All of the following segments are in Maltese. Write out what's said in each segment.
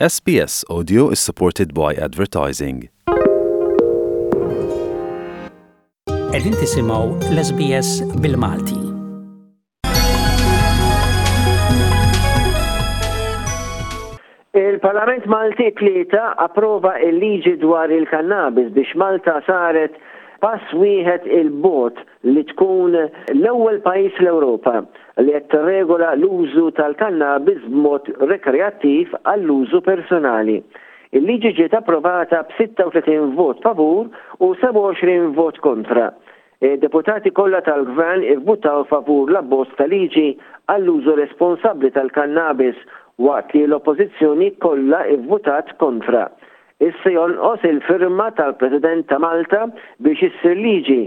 SBS Audio is supported by advertising. Qegħdin tisimgħu l-SBS bil-Malti. Il-Parlament Malti tlieta approva il-liġi dwar il-kannabis biex Malta saret pass wieħed il-bot li tkun l-ewwel pajjiż fl-Ewropa li qed tirregola l-użu tal-kannabis b'mod rekreattiv għall-użu personali. Il-liġi ġiet approvata b'36 vot favur u 27 vot kontra. Id-deputati kollha tal-Gvern ivvutaw favur l-abbozz ta' liġi għall-użu responsabbli tal-kannabis waqt li l-Oppożizzjoni kollha vvutat kontra. Issa jonqos il-firma tal-President ta' Malta biex issir liġi,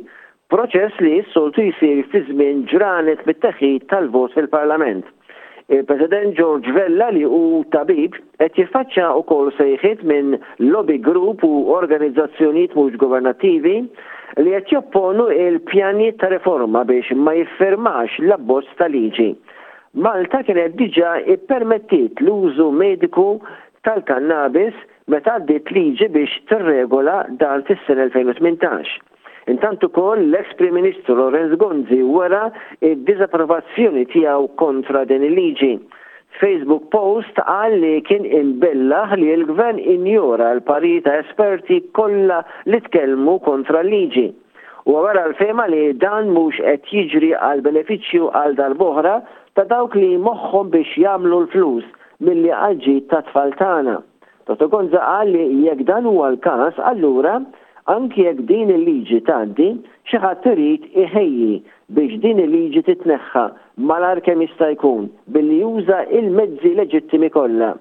proċess li s-soltu jsir fi żmien ġranet mit-teħid tal-vot fil-Parlament. Il-President George Vella li hu tabib qed jiffaċċja ukoll sejħiet minn lobby group u organizzazzjonijiet mhux governattivi li qed jopponu il-pjanijiet ta' riforma biex ma jiffirmax l-abbozz ta' liġi. Malta kienet diġa ippermettiet l-użu mediku tal-kannabis meta għaddiet liġi biex tirregola dan fis-sena 2018. Intant ukoll l-eks Prim Ministru Lawrence Gonzi wera d-diżapprovazzjoni tiegħu kontra din il-liġi. F'Facebook post qal li kien imbellaħ li l-Gvern injora l-pariri ta' esperti kollha li tkellmu kontra l-liġi. Huwa wera l-fehma li dan mhux qed jiġri għall-benefiċċju għal darb'oħra ta' dawk li moħħhom biex jagħmlu l-flus, milli għall-ġid tat-tfal tagħna. Toto Gonza qal li jekk dan huwa l-każ, allura, anki jekk din il-liġi tgħaddi, xi ħadd irid iħejji biex din il-liġi titneħħa malar kemm jista' jkun billi juża il-mezzi leġittimi kollha.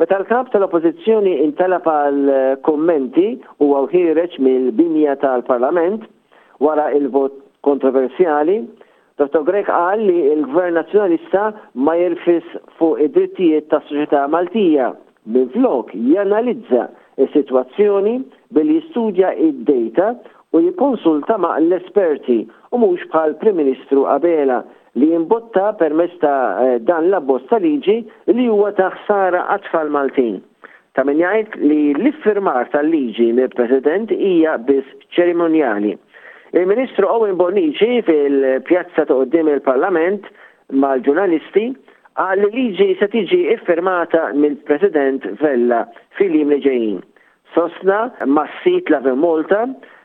Meta l-Kap tal-Oppożizzjoni intalab għal kummenti huwa u ħiereġ mill-binja tal-Parlament wara il-vot kontroversjali, Dottor Grech qal li l-Gvern Nazzjonalista ma jirfis fuq id-drittijiet tas-soċjetà Maltija, minflok janalizza s-sitwazzjoni billi jistudja d-dejta u jikkonsulta ma' l-esperti u mhux bħal Prim Ministru Abela li jimbotta permezz ta' dan l-abbozz ta' liġi li huwa ta' ħsara għat-tfal Maltin. Ta' min jgħid li l-iffirmar tal-liġi mill-President hija biss ċerimonjali. Il-Ministru Owen Bonnici fil-pjazza ta' quddiem il-Parlament mal-ġurnalisti qal li l-liġi se tiġi ffirmata mill-President Vella fil-jiem li ġejjin. Sostna mas-sit Lovin Malta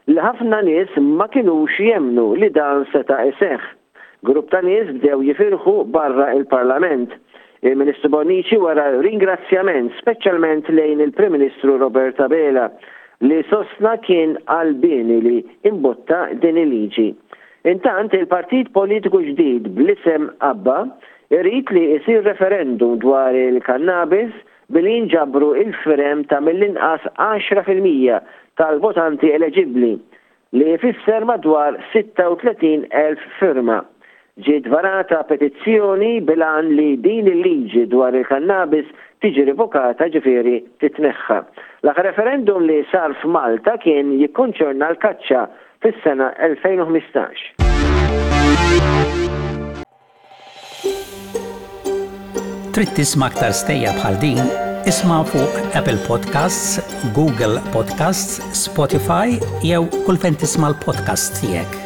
li ħafna nies ma kinux jemmnu li dan seta' iseħħ. Grupp ta' nies bdew jifirħu barra l-Parlament. Il-Ministru Bonnici wera ringrazzjament speċjalment lejn il-Prim Ministru Robert Abela li sostna kien qalbieni li imbotta din il-liġi. Intant il-partit politiku ġdid bl-isem Abba jrid li jsir referendum dwar il-kannabis billi jinġabru l-firem ta' mill-inqas għaxra fil-mija tal-votanti eleġibbli li jfisser madwar 36,000 firma, ġiet varata petizzjoni bil-għan li din il-liġi dwar il-kannabis tiġi revokata ġifieri titneħħa. L-aħħar referendum li sar f'Malta kien jikkonċerna l-kaċċa fis-sena 2015. Trid tisma' aktar stejja bħal din? Isma' fuq Apple Podcasts, Google Podcasts, Spotify jew kull fejn tisma' l-podcasts tiegħek.